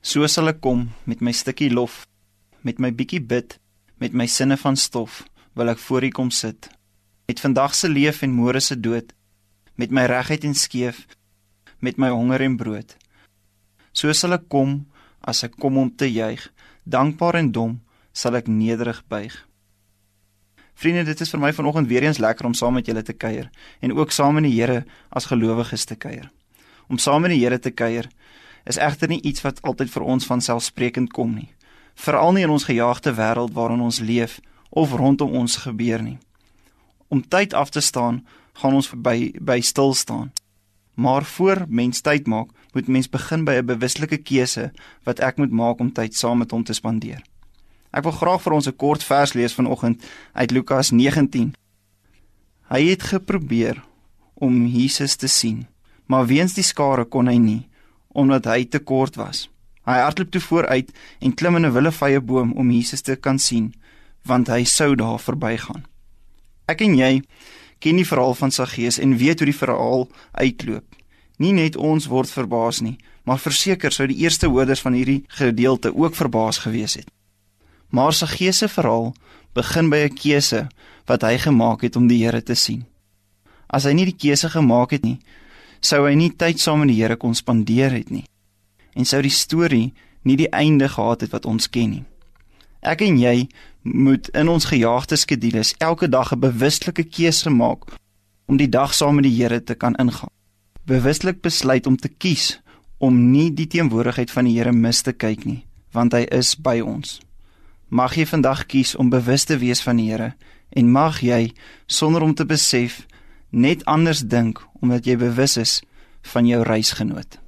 So sal ek kom met my stukkie lof, met my bietjie bid, met my sinne van stof, wil ek voor U kom sit. Met vandag se leef en môre se dood, met my regheid en skeef, met my honger en brood. So sal ek kom as ek kom om te juig, dankbaar en dom sal ek nederig buig. Vriende, dit is vir my vanoggend weer eens lekker om saam met julle te kuier en ook saam met die Here as gelowiges te kuier. Om saam met die Here te kuier is egter nie iets wat altyd vir ons van selfsprekend kom nie. Veral nie in ons gejaagde wêreld waarin ons leef of rondom ons gebeur nie. Om tyd af te staan, gaan ons verby by stil staan. Maar voor mens tyd maak, moet mens begin by 'n bewuslike keuse wat ek moet maak om tyd saam met hom te spandeer. Ek wil graag vir ons 'n kort vers lees vanoggend uit Lukas 19. Hy het geprobeer om Jesus te sien, maar weens die skare kon hy nie omdat hy te kort was. Hy hardloop toe vooruit en klim in 'n willevye boom om Jesus te kan sien, want hy sou daar verbygaan. Ek en jy ken die verhaal van Saggeus en weet hoe die verhaal uitloop. Nie net ons word verbaas nie, maar verseker sou die eerste hoorders van hierdie gedeelte ook verbaas gewees het. Maar Saggeus se verhaal begin by 'n keuse wat hy gemaak het om die Here te sien. As hy nie die keuse gemaak het nie, sou hy nie tyd saam met die Here kon spandeer het nie en sou die storie nie die einde gehad het wat ons ken nie. Ek en jy moet in ons gejaagde skedules elke dag 'n bewuslike keuse maak om die dag saam met die Here te kan ingaan. Bewuslik besluit om te kies om nie die teenwoordigheid van die Here mis te kyk nie, want hy is by ons. Mag jy vandag kies om bewus te wees van die Here en mag jy sonder om te besef net anders dink omdat jy bewus is van jou reisgenoot.